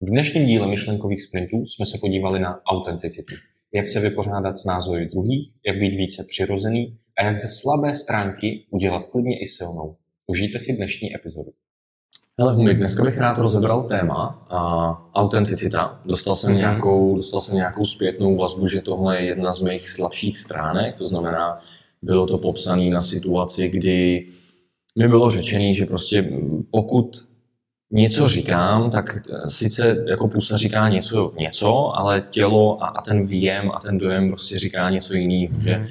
V dnešním díle myšlenkových sprintů jsme se podívali na autenticitu. Jak se vypořádat s názory druhých, jak být více přirozený a jak ze slabé stránky udělat klidně i silnou. Užijte si dnešní epizodu. Hele, Humi, dneska bych rád rozebral téma a autenticita. Dostal jsem, mm-hmm. nějakou, dostal jsem nějakou zpětnou vazbu, že tohle je jedna z mých slabších stránek, to znamená, bylo to popsané na situaci, kdy mi bylo řečené, že prostě pokud něco říkám, tak eh, sice jako pusa říká něco, něco, ale tělo a, a ten výjem a ten dojem prostě říká něco jiného, mm. že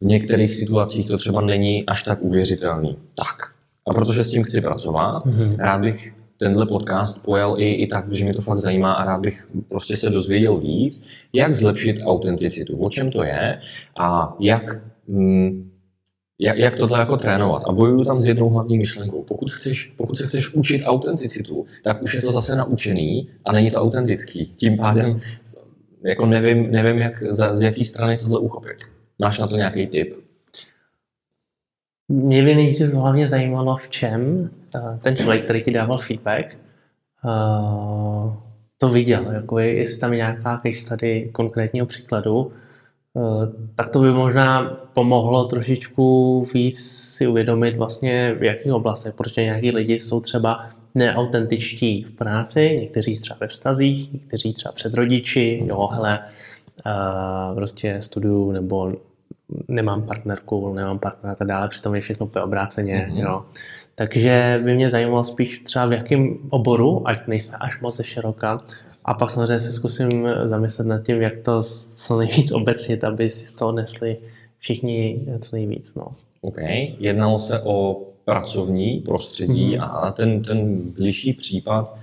v některých situacích to třeba není až tak uvěřitelný. Tak. A protože s tím chci pracovat, mm. rád bych tenhle podcast pojal i, i tak, že mi to fakt zajímá a rád bych prostě se dozvěděl víc, jak zlepšit autenticitu, o čem to je a jak mm, jak, jak tohle jako trénovat. A bojuju tam s jednou hlavní myšlenkou. Pokud, chceš, pokud se chceš učit autenticitu, tak už je to zase naučený a není to autentický. Tím pádem jako nevím, nevím jak, za, z jaký strany tohle uchopit. Máš na to nějaký tip? Mě by nejdřív hlavně zajímalo, v čem eh, ten člověk, který ti dával feedback, eh, to viděl. Jako je, jestli tam je nějaká case study konkrétního příkladu, tak to by možná pomohlo trošičku víc si uvědomit vlastně v jakých oblastech, protože nějaký lidi jsou třeba neautentičtí v práci, někteří třeba ve vztazích, někteří třeba před rodiči, jo, hele, uh, prostě studuju nebo nemám partnerku, nemám partnera a tak dále, přitom je všechno obráceně, mm-hmm. jo. Takže by mě zajímalo spíš třeba v jakém oboru, ať nejsme až moc široka. A pak samozřejmě se zkusím zamyslet nad tím, jak to co nejvíc obecnit, aby si z toho nesli všichni co nejvíc. No. OK. Jednalo se o pracovní prostředí mm-hmm. a ten, ten blížší případ,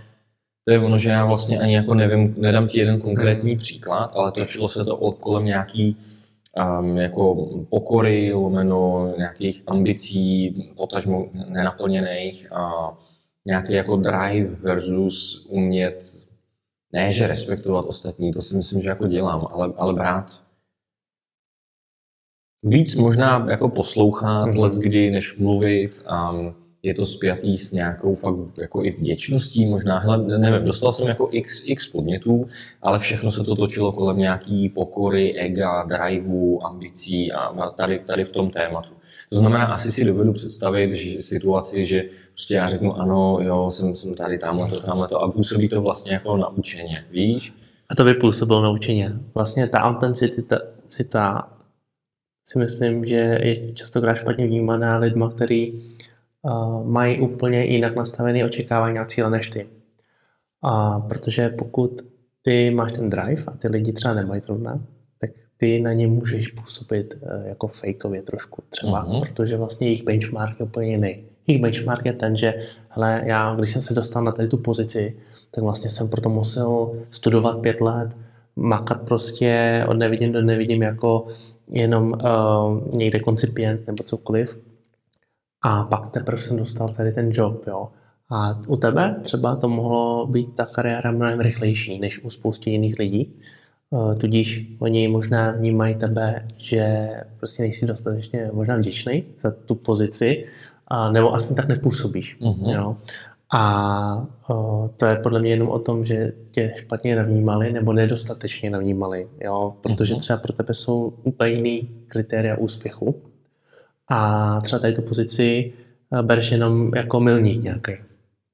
to je ono, že já vlastně ani jako nevím, nedám ti jeden konkrétní mm-hmm. příklad, ale točilo se to kolem nějaký um, jako pokory, lomeno nějakých ambicí, potažmo nenaplněných a nějaký jako drive versus umět, ne že respektovat ostatní, to si myslím, že jako dělám, ale, ale brát víc možná jako poslouchat, mm-hmm. let kdy, než mluvit. Um, je to spjatý s nějakou fakt jako i vděčností možná, hele, nevím, dostal jsem jako x, x podnětů, ale všechno se to točilo kolem nějaký pokory, ega, driveu, ambicí a tady, tady v tom tématu. To znamená, asi si dovedu představit že situaci, že prostě já řeknu ano, jo, jsem, jsem tady, tamhle to, tamhle to a působí to vlastně jako naučeně, víš? A to by působilo naučeně. Vlastně ta autenticita si myslím, že je častokrát špatně vnímaná lidma, který mají úplně jinak nastavené očekávání a cíle než ty. A protože pokud ty máš ten drive a ty lidi třeba nemají zrovna, tak ty na ně můžeš působit e, jako fejkově trošku třeba, uh-huh. protože vlastně jejich benchmark je úplně jiný. Jejich benchmark je ten, že hele, já, když jsem se dostal na tady tu pozici, tak vlastně jsem proto musel studovat pět let, makat prostě od nevidím do nevidím jako jenom uh, někde koncipient nebo cokoliv a pak teprve jsem dostal tady ten job, jo. A u tebe třeba to mohlo být ta kariéra mnohem rychlejší než u spousty jiných lidí. Eh, tudíž oni možná vnímají tebe, že prostě nejsi dostatečně možná vděčný za tu pozici, a, nebo aspoň tak nepůsobíš. Uh-huh. Jo. A o, eh, to je podle mě jenom o tom, že tě špatně navnímali nebo nedostatečně navnímali, jo? protože uh-huh. třeba pro tebe jsou úplně jiný kritéria úspěchu a třeba tady tu pozici eh, bereš jenom jako milník nějaký.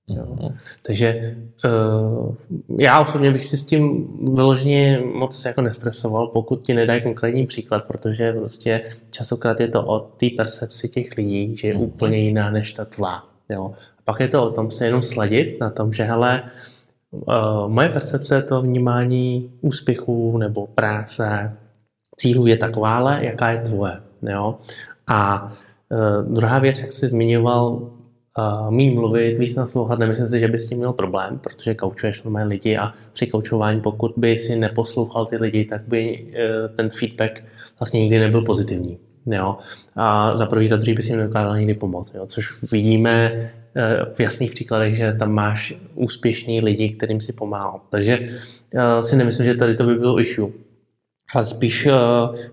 Jo. Mhm. Takže uh, já osobně bych si s tím vyloženě moc jako nestresoval, pokud ti nedají konkrétní příklad, protože prostě častokrát je to o té percepci těch lidí, že je mm. úplně jiná než ta tvá. Jo. A pak je to o tom se jenom sladit na tom, že hele, uh, moje percepce to vnímání úspěchů nebo práce, cílů je takováhle, jaká je tvoje. Jo. A uh, druhá věc, jak jsi zmiňoval, uh, mý mluvit, víc naslouchat, nemyslím si, že bys s tím měl problém, protože koučuješ normální lidi a při koučování, pokud by si neposlouchal ty lidi, tak by uh, ten feedback vlastně nikdy nebyl pozitivní. Jo? A za prvý, za druhý by si jim nedokázal nikdy pomoct. Jo? Což vidíme v jasných příkladech, že tam máš úspěšní lidi, kterým si pomáhal. Takže si nemyslím, že tady to by bylo issue. Ale spíš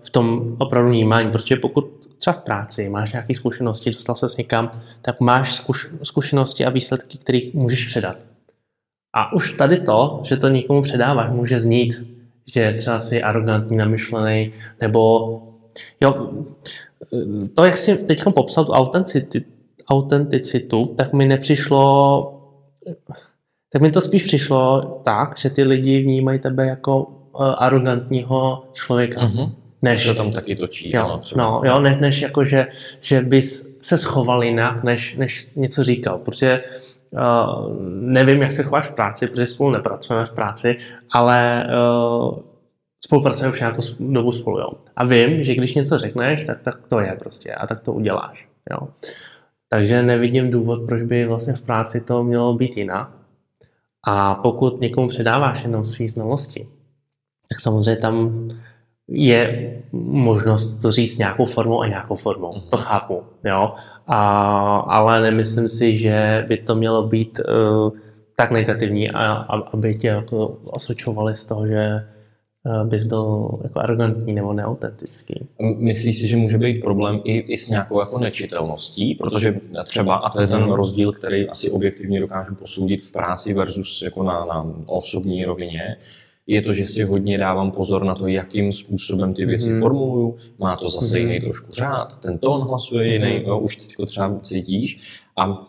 v tom opravdu vnímání, protože pokud třeba v práci, máš nějaké zkušenosti, dostal se někam, tak máš zkuš, zkušenosti a výsledky, které můžeš předat. A už tady to, že to někomu předáváš, může znít, že třeba si arrogantní, namyšlený, nebo jo, to, jak jsi teď popsal tu autenticitu, tak mi nepřišlo, tak mi to spíš přišlo tak, že ty lidi vnímají tebe jako uh, arrogantního člověka. Mm-hmm. Než se tam taky točí. Jo, třeba. no, jo, než, než jako, že, že bys se schoval jinak, než, než něco říkal. Protože uh, nevím, jak se chováš v práci, protože spolu nepracujeme v práci, ale uh, spolupracujeme už nějakou dobu spolu. Jo. A vím, že když něco řekneš, tak, tak to je prostě a tak to uděláš. Jo. Takže nevidím důvod, proč by vlastně v práci to mělo být jinak. A pokud někomu předáváš jenom své znalosti, tak samozřejmě tam je možnost to říct nějakou formou a nějakou formou. To chápu, jo. A, ale nemyslím si, že by to mělo být uh, tak negativní, a, a, aby tě jako osočovali z toho, že uh, bys byl jako arrogantní nebo neautentický. Myslíš si, že může být problém i, i s nějakou jako nečitelností? Protože třeba, a to je ten mhm. rozdíl, který asi objektivně dokážu posoudit v práci versus jako na, na osobní rovině, je to, že si hodně dávám pozor na to, jakým způsobem ty věci mm. formuluju. Má to zase mm. jiný trošku řád, ten tón hlasuje mm. jiný, jo, už teď třeba cítíš. A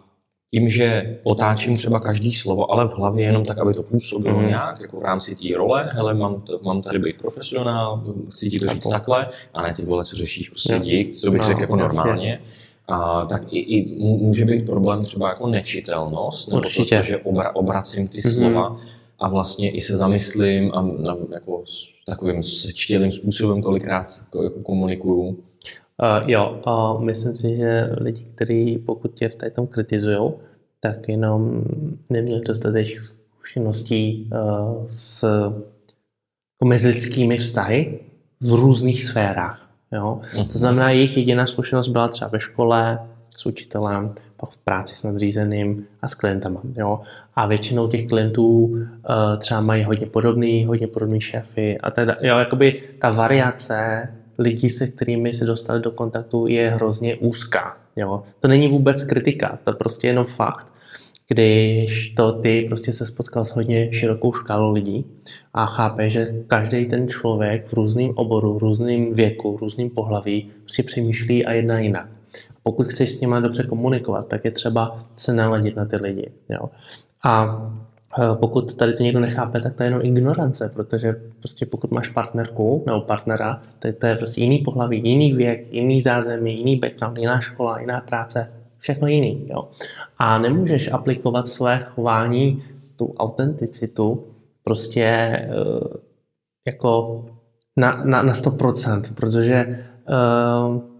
tím, že otáčím třeba každý slovo, ale v hlavě jenom tak, aby to působilo mm. nějak, jako v rámci té role, hele, mám, t- mám tady být profesionál, chci ti to říct takhle, a ne ty vole, co řešíš, prostě dík, co bych no, řekl jako normálně. A, tak i, i může být problém třeba jako nečitelnost, nebo Určitě. to, že obra, obracím ty mm-hmm. slova a vlastně i se zamyslím a, a jako s takovým sečtělým způsobem kolikrát jako komunikuju. Uh, jo, uh, myslím si, že lidi, kteří pokud tě v tom kritizují, tak jenom neměli dostatek zkušeností uh, s jako mezilidskými vztahy v různých sférách. Jo? Uh-huh. To znamená, jejich jediná zkušenost byla třeba ve škole, s učitelem, pak v práci s nadřízeným a s klientama. Jo? A většinou těch klientů uh, třeba mají hodně podobný, hodně podobný šéfy a teda, jo, jakoby ta variace lidí, se kterými se dostali do kontaktu, je hrozně úzká. Jo? To není vůbec kritika, to je prostě jenom fakt, když to ty prostě se spotkal s hodně širokou škálou lidí a chápe, že každý ten člověk v různém oboru, v různém věku, v různém pohlaví si přemýšlí a jedná jinak pokud chceš s nimi dobře komunikovat, tak je třeba se naladit na ty lidi. Jo. A e, pokud tady to někdo nechápe, tak to je jenom ignorance, protože prostě pokud máš partnerku nebo partnera, tak to je prostě jiný pohlaví, jiný věk, jiný zázemí, jiný background, jiná škola, jiná práce, všechno jiný. Jo. A nemůžeš aplikovat své chování, tu autenticitu, prostě e, jako na, na, na 100%, protože uh,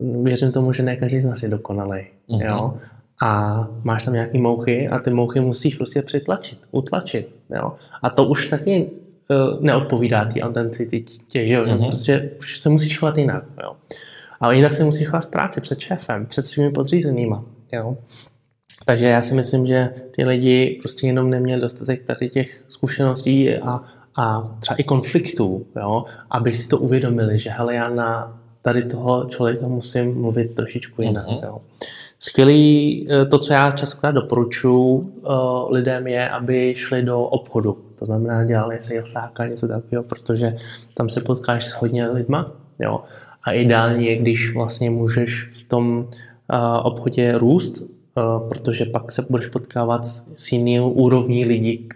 věřím tomu, že ne každý z nás je dokonalý. Uh-huh. Jo? A máš tam nějaký mouchy a ty mouchy musíš prostě přitlačit, utlačit. Jo? A to už taky uh, neodpovídá té autenticitě, že jo? Uh-huh. Protože už se musíš chovat jinak. Jo? Ale jinak se musíš chovat v práci před šéfem, před svými podřízenýma. Jo? Takže já si myslím, že ty lidi prostě jenom neměli dostatek tady těch zkušeností a, a třeba i konfliktů, jo? aby si to uvědomili, že hele, já na tady toho člověka musím mluvit trošičku jinak. Uh-huh. Jo. Skvělý, eh, to, co já častokrát doporučuji uh, lidem, je, aby šli do obchodu. To znamená, dělali salesáka, něco takového, protože tam se potkáš s hodně lidma. Jo. A ideálně je, když vlastně můžeš v tom uh, obchodě růst, protože pak se budeš potkávat s jinou úrovní lidí,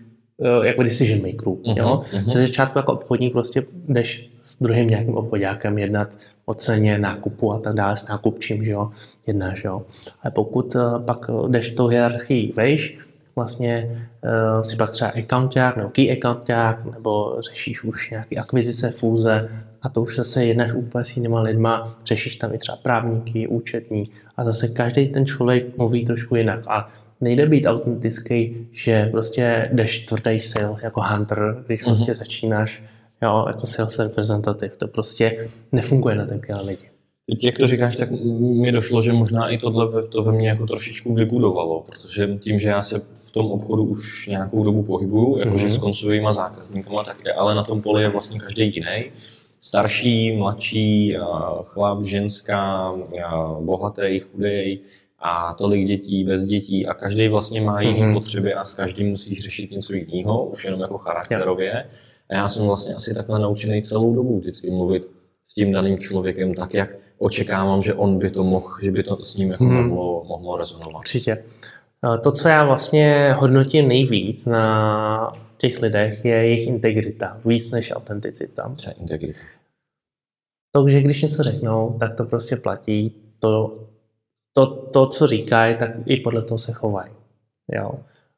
jako decision makerů. Uh-huh, jo? Uh-huh. Se začátku jako obchodník prostě jdeš s druhým nějakým obchodákem jednat o ceně nákupu a tak dále s nákupčím, že jo, jednáš, jo. Ale pokud uh, pak jdeš tou hierarchii vejš, vlastně uh, si pak třeba accounták nebo key accounták, nebo řešíš už nějaké akvizice, fúze a to už zase jednáš úplně s jinýma lidma, řešíš tam i třeba právníky, účetní a zase každý ten člověk mluví trošku jinak a nejde být autentický, že prostě jdeš tvrdý sales jako hunter, když mm-hmm. prostě začínáš jo, jako sales reprezentativ. To prostě nefunguje na takové lidi. Teď, jak to říkáš, tak mi došlo, že možná i tohle to ve mně jako trošičku vybudovalo, protože tím, že já se v tom obchodu už nějakou dobu pohybuju, jakože mm-hmm. s koncovými zákazníky, tak je, ale na tom poli je vlastně každý jiný. Starší, mladší, chlap, ženská, bohatý, chudej, a tolik dětí, bez dětí a každý vlastně má jiné Mhm. potřeby a s každým musíš řešit něco jiného, už jenom jako charakterově. A já jsem vlastně asi takhle naučený celou dobu vždycky mluvit s tím daným člověkem tak, jak očekávám, že on by to mohl, že by to s ním jako Mhm. mohlo, mohlo rezonovat. Určitě. To, co já vlastně hodnotím nejvíc na těch lidech, je jejich integrita, víc než autenticita. Třeba integrita. To, že když něco řeknou, tak to prostě platí. To, to, to co říkají, tak i podle toho se chovají. Jo.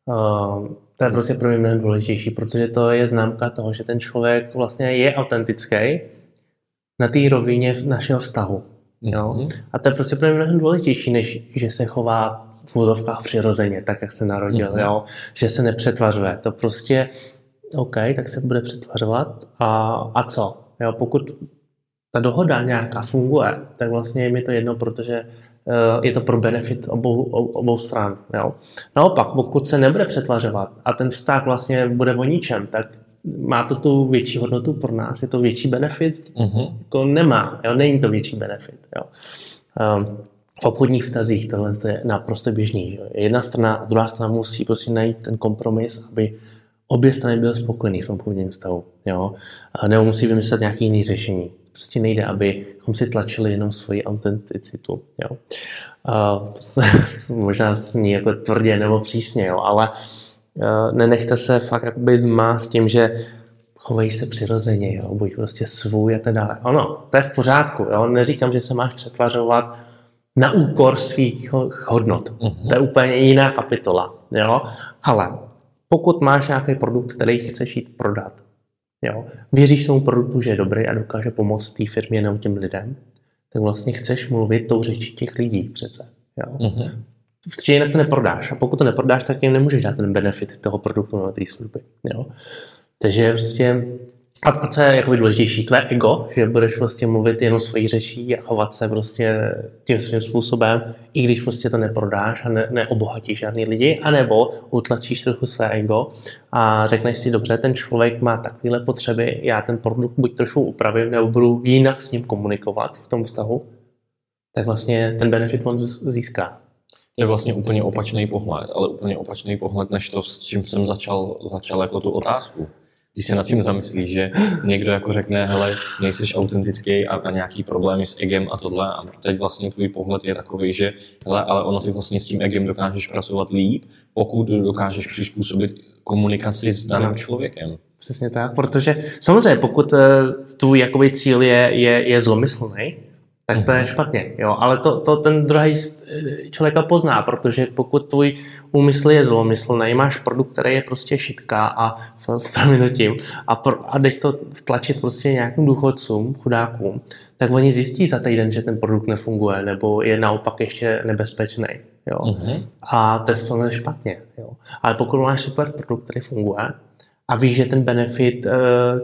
Um, to je prostě pro mě mnohem důležitější, protože to je známka toho, že ten člověk vlastně je autentický na té rovině našeho vztahu. Jo. Mhm. A to je prostě pro mě mnohem důležitější, než že se chová v úvodovkách přirozeně, tak jak se narodil, Mhm. jo? že se nepřetvařuje. To prostě, OK, tak se bude přetvařovat a, a co? Jo? Pokud ta dohoda nějaká funguje, tak vlastně je mi to jedno, protože je to pro benefit obou, obou, stran. Jo? Naopak, pokud se nebude přetvařovat a ten vztah vlastně bude o ničem, tak má to tu větší hodnotu pro nás, je to větší benefit, Mhm. jako nemá, jo? není to větší benefit. Jo? Um, v obchodních vztazích tohle je naprosto běžný. Že? jo. Jedna strana druhá strana musí prostě najít ten kompromis, aby obě strany byly spokojené v tom obchodním vztahu. Jo? A nebo musí vymyslet nějaké jiné řešení. Prostě nejde, abychom si tlačili jenom svoji autenticitu. Jo? A to, se, to možná zní jako tvrdě nebo přísně, jo? ale uh, nenechte se fakt jakoby zmást tím, že chovej se přirozeně, jo, buď prostě svůj a tak dále. Ano, to je v pořádku, jo, neříkám, že se máš přetvařovat na úkor svých ho- hodnot. Mhm. To je úplně jiná kapitola, jo, ale pokud máš nějaký produkt, který chceš jít prodat, jo, věříš tomu produktu, že je dobrý a dokáže pomoct té firmě nebo těm lidem, tak vlastně chceš mluvit tou řečí těch lidí přece, jo. Mhm. Protože jinak to neprodáš. A pokud to neprodáš, tak jim nemůžeš dát ten benefit toho produktu nebo té služby. Jo? Takže prostě, a, a co je jakoby důležitější, tvé ego, že budeš prostě mluvit jenom svojí řečí a chovat se prostě tím svým způsobem, i když prostě to neprodáš a ne, neobohatíš žádný lidi, anebo utlačíš trochu své ego a řekneš si, dobře, ten člověk má takovéhle potřeby, já ten produkt buď trošku upravím, nebo budu jinak s ním komunikovat v tom vztahu, tak vlastně ten benefit on získá. To je vlastně úplně opačný pohled, ale úplně opačný pohled, než to, s čím jsem začal, začal jako tu otázku. Když se nad tím zamyslíš, že někdo jako řekne, hele, nejsiš autentický a, a nějaký problémy s egem a tohle a teď vlastně tvůj pohled je takový, že hele, ale ono ty vlastně s tím egem dokážeš pracovat líp, pokud dokážeš přizpůsobit komunikaci s daným člověkem. Přesně tak, protože samozřejmě pokud eh, tvůj jakoby cíl je, je, je zlomyslný, tak to je špatně, jo, ale to, to ten druhý eh, člověka pozná, protože pokud tvůj úmysl je zlomyslný, máš produkt, který je prostě šitka a s prominutím a, pro, a jdeš to vtlačit prostě nějakým důchodcům, chudákům, tak oni zjistí za týden, že ten produkt nefunguje nebo je naopak ještě nebezpečný, jo. Mhm. A to je špatně. Jo. Ale pokud máš super produkt, který funguje a víš, že ten benefit uh,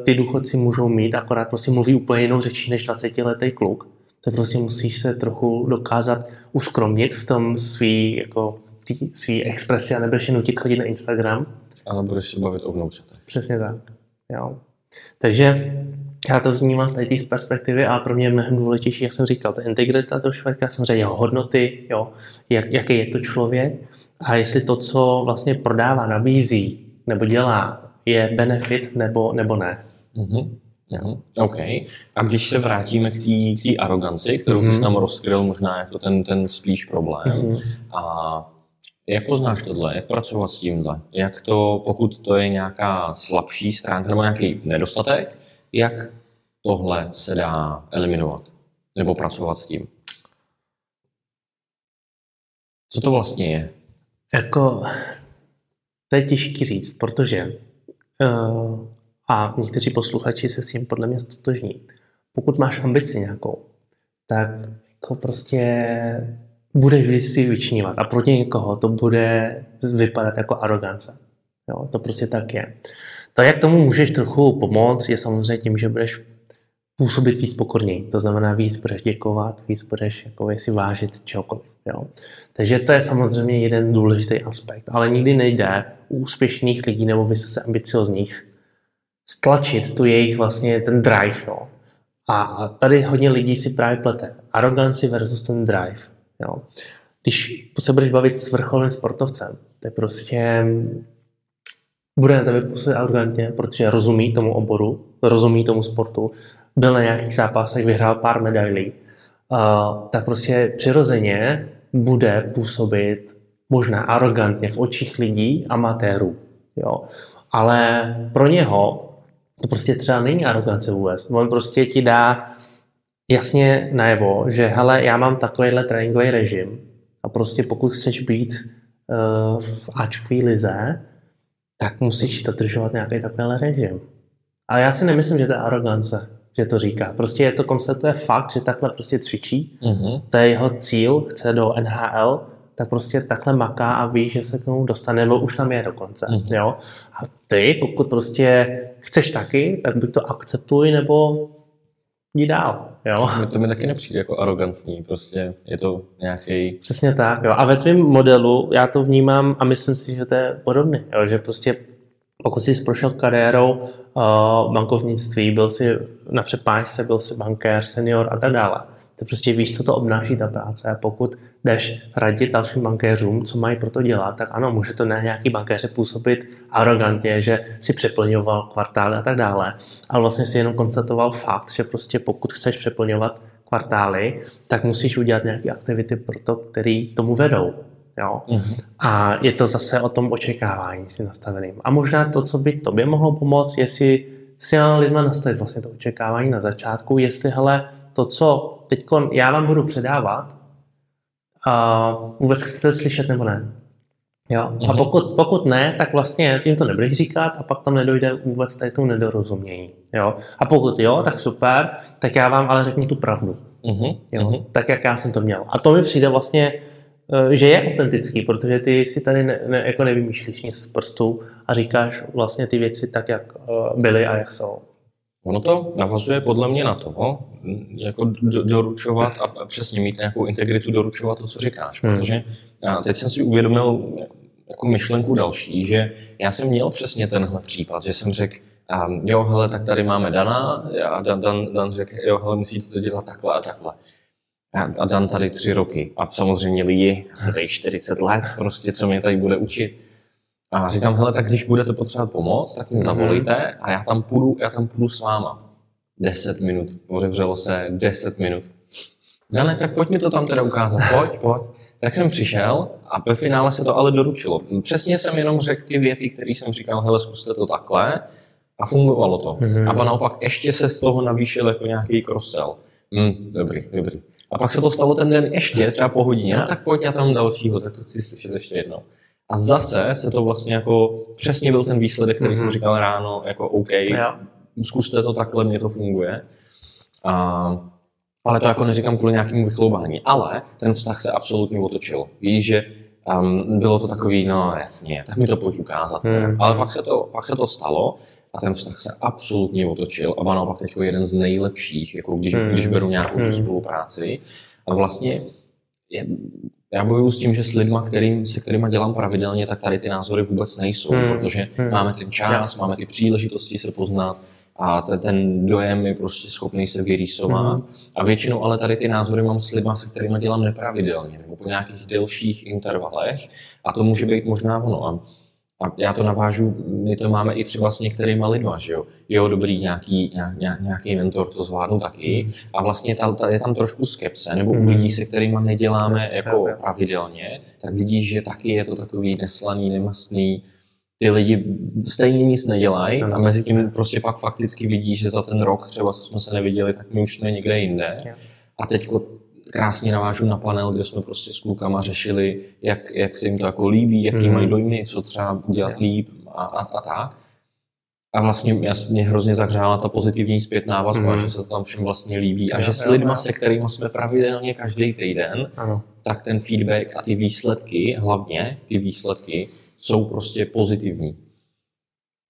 ty důchodci můžou mít, akorát prostě mluví úplně jinou řečí než 20-letý kluk, tak prostě musíš se trochu dokázat uskromnit v tom svý, jako, tý, svý expresi a nebudeš je nutit chodit na Instagram. Ale budeš se bavit o vnoučatech. Přesně tak. Jo. Takže já to vnímám v té z perspektivy a pro mě je mnohem důležitější, jak jsem říkal, ta integrita toho člověka, samozřejmě jeho hodnoty, jo, jak, jaký je to člověk a jestli to, co vlastně prodává, nabízí nebo dělá, je benefit nebo, nebo ne. Mhm. Mhm. OK. A když se vrátíme k té aroganci, kterou Mhm. jsi tam rozkryl možná jako ten, ten spíš problém, Mhm. a jak poznáš tohle, jak pracovat s tímhle? Jak to, pokud to je nějaká slabší stránka nebo nějaký nedostatek, jak tohle se dá eliminovat nebo pracovat s tím? Co to vlastně je? Jako, to je těžký říct, protože uh, a někteří posluchači se s tím podle mě stotožní. Pokud máš ambici nějakou, tak jako prostě budeš vždycky vyčnívat a proti někoho to bude vypadat jako arogance. Jo, to prostě tak je. To, jak tomu můžeš trochu pomoct, je samozřejmě tím, že budeš působit víc pokorněji. To znamená, víc budeš děkovat, víc budeš jako si vážit čehokoliv. Jo. Takže to je samozřejmě jeden důležitý aspekt. Ale nikdy nejde u úspěšných lidí nebo vysoce ambiciozních stlačit tu jejich vlastně ten drive. Jo. A tady hodně lidí si právě plete aroganci versus ten drive. Jo. když se budeš bavit s vrcholným sportovcem, to je prostě bude na tebe působit arrogantně, protože rozumí tomu oboru, rozumí tomu sportu, byl na nějakých zápasech, vyhrál pár medailí, uh, tak prostě přirozeně bude působit možná arrogantně v očích lidí, amatérů. Jo. Ale pro něho to prostě třeba není arogance vůbec. On prostě ti dá jasně najevo, že hele, já mám takovýhle tréninkový režim a prostě pokud chceš být uh, v Ačkové lize, tak musíš dodržovat nějaký takovýhle režim. Ale já si nemyslím, že to je arogance, že to říká. Prostě je to konstatuje fakt, že takhle prostě cvičí, mm-hmm. to je jeho cíl, chce do NHL, tak prostě takhle maká a ví, že se k tomu dostane, nebo už tam je dokonce. Mm-hmm. Jo? A ty, pokud prostě chceš taky, tak buď to akceptuj, nebo jdi dál. Jo? To mi taky nepřijde jako arrogantní, prostě je to nějaký. Přesně tak, jo. A ve tvém modelu já to vnímám a myslím si, že to je podobné, jo? že prostě pokud jsi prošel kariérou uh, bankovnictví, byl jsi na přepážce, byl jsi bankér, senior a tak dále, to prostě víš, co to obnáší ta práce. A pokud jdeš radit dalším bankéřům, co mají pro to dělat, tak ano, může to na nějaký bankéře působit arrogantně, že si přeplňoval kvartály a tak dále. Ale vlastně si jenom konstatoval fakt, že prostě pokud chceš přeplňovat kvartály, tak musíš udělat nějaké aktivity pro to, který tomu vedou. Jo? Mm-hmm. A je to zase o tom očekávání si nastaveným. A možná to, co by tobě mohlo pomoct, je si s lidma nastavit vlastně to očekávání na začátku, jestli hele, to, co teď já vám budu předávat, a vůbec chcete slyšet nebo ne. Jo? A mhm. pokud, pokud ne, tak vlastně tím to nebudeš říkat a pak tam nedojde vůbec tady tomu nedorozumění. Jo? A pokud jo, tak super, tak já vám ale řeknu tu pravdu. Mm-hmm. Jo? Mm-hmm. Tak, jak já jsem to měl. A to mi přijde vlastně, eh, že je autentický, protože ty si tady ne, ne, jako nevymýšlíš nic z prstů a říkáš vlastně ty věci tak, jak eh, byly a jak jsou. Ono to navazuje podle mě na to, jako doručovat a přesně mít nějakou integritu, doručovat to, co říkáš. Hmm. Protože já teď jsem si uvědomil jako myšlenku další, že já jsem měl přesně tenhle případ, že jsem řekl, um, jo, hele, tak tady máme Dana a Dan, Dan, Dan řekl, jo, hele, musíte to dělat takhle a takhle. A Dan tady tři roky. A samozřejmě lidi, jsem tady 40 let, prostě, co mě tady bude učit. A říkám, hele, tak když budete potřebovat pomoc, tak mi mhm. zavolejte a já tam půjdu, já tam půjdu s váma. 10 minut, otevřelo se 10 minut. Ne, tak pojď mi to tam teda ukázat, pojď, pojď. Tak jsem přišel a ve finále se to ale doručilo. Přesně jsem jenom řekl ty věty, které jsem říkal, hele, zkuste to takhle a fungovalo to. Mm-hmm. A naopak ještě se z toho navýšil jako nějaký krosel. Hm, dobrý, dobrý. A pak se to stalo ten den ještě, třeba po hodině, no tak pojď, já tam dalšího, tak to chci slyšet ještě jednou. A zase se to vlastně jako, přesně byl ten výsledek, který mm-hmm. jsem mhm. říkal ráno, jako OK, ja. zkuste to takhle, mně to funguje. A, ale to jako neříkám kvůli nějakému vychloubání. Ale ten vztah se absolutně otočil. Víš, že um, bylo to takový, no jasně, tak mi to pojď ukázat. Mm-hmm. Ale pak se, to, pak se to stalo a ten vztah se absolutně otočil a naopak teď jeden z nejlepších, jako když, mm-hmm. když beru nějakou mm-hmm. spolupráci. A vlastně je, já bojuju s tím, že s lidmi, kterým, se kterými dělám pravidelně, tak tady ty názory vůbec nejsou, hmm. protože hmm. máme ten čas, máme ty příležitosti se poznat a ten, ten dojem je prostě schopný se vyrýsovat. Hmm. A většinou ale tady ty názory mám s lidmi, se kterými dělám nepravidelně, nebo po nějakých delších intervalech a to může být možná ono. A a já to navážu, my to máme i třeba s některýma lidma, že jo. Jo, dobrý, nějaký, nějak, nějaký mentor to zvládnu taky. A vlastně ta, ta, je tam trošku skepse, nebo u lidí, se kterými neděláme jako pravidelně, tak vidíš, že taky je to takový neslaný, nemastný, ty lidi stejně nic nedělají a mezi tím prostě pak fakticky vidíš, že za ten rok třeba, co jsme se neviděli, tak my už jsme někde jinde. A teď krásně navážu na panel, kde jsme prostě s klukama řešili, jak, jak se jim to jako líbí, jaký mm. mají dojmy, co třeba udělat líp a, a, a tak. A vlastně mě, mě hrozně zahřála ta pozitivní zpětná vazba, mm. že se to tam všem vlastně líbí a že s lidmi, se kterými jsme pravidelně každý týden, ano. tak ten feedback a ty výsledky, hlavně ty výsledky, jsou prostě pozitivní.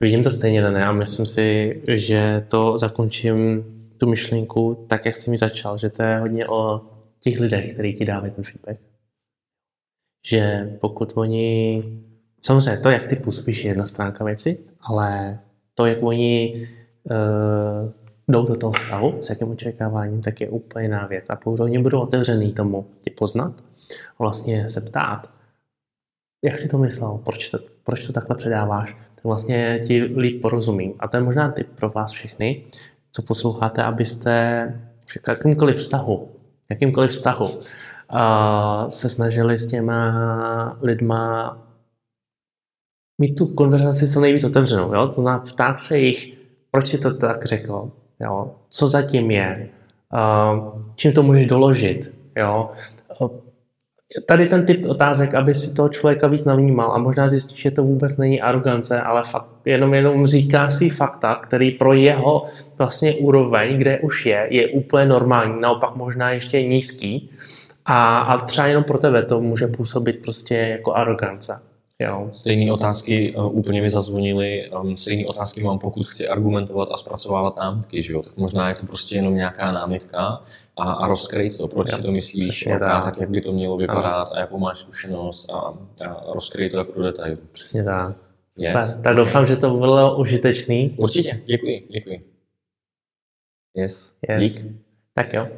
Vidím to stejně, ne? A myslím si, že to zakončím tu myšlenku tak, jak jsi mi začal, že to je hodně o těch lidech, kteří ti dávají ten feedback. Že pokud oni, samozřejmě to, jak ty působíš, je jedna stránka věci, ale to, jak oni uh, jdou do toho vztahu, s jakým očekáváním, tak je úplně jiná věc. A pokud oni budou otevřený tomu tě poznat vlastně se ptát, jak si to myslel, proč to, proč to takhle předáváš, tak vlastně ti líp porozumím. A to je možná tip pro vás všechny, co posloucháte, abyste v jakýmkoliv vztahu, jakýmkoliv vztahu se snažili s těma lidma mít tu konverzaci co nejvíc otevřenou. Jo? To znamená ptát se jich, proč si to tak řekl, jo? co zatím je, čím to můžeš doložit. Jo? Tady ten typ otázek, aby si toho člověka víc navnímal a možná zjistíš, že to vůbec není arogance, ale fakt, jenom, jenom říká svý fakta, který pro jeho vlastně úroveň, kde už je, je úplně normální, naopak možná ještě nízký a, a třeba jenom pro tebe to může působit prostě jako arogance. Jo. Stejné otázky uh, úplně mi zazvonily, um, stejné otázky mám, pokud chci argumentovat a zpracovávat námitky, že jo? tak možná je to prostě jenom nějaká námitka a, a rozkryt to, proč jo, si to myslíš, a tak. tak, jak by to mělo vypadat ano. a jakou máš zkušenost a, a rozkryt to jako do detailu. Přesně tak. Yes. Tak, tak doufám, že to bylo užitečný. Určitě, děkuji, děkuji. Yes, yes. dík. Tak jo.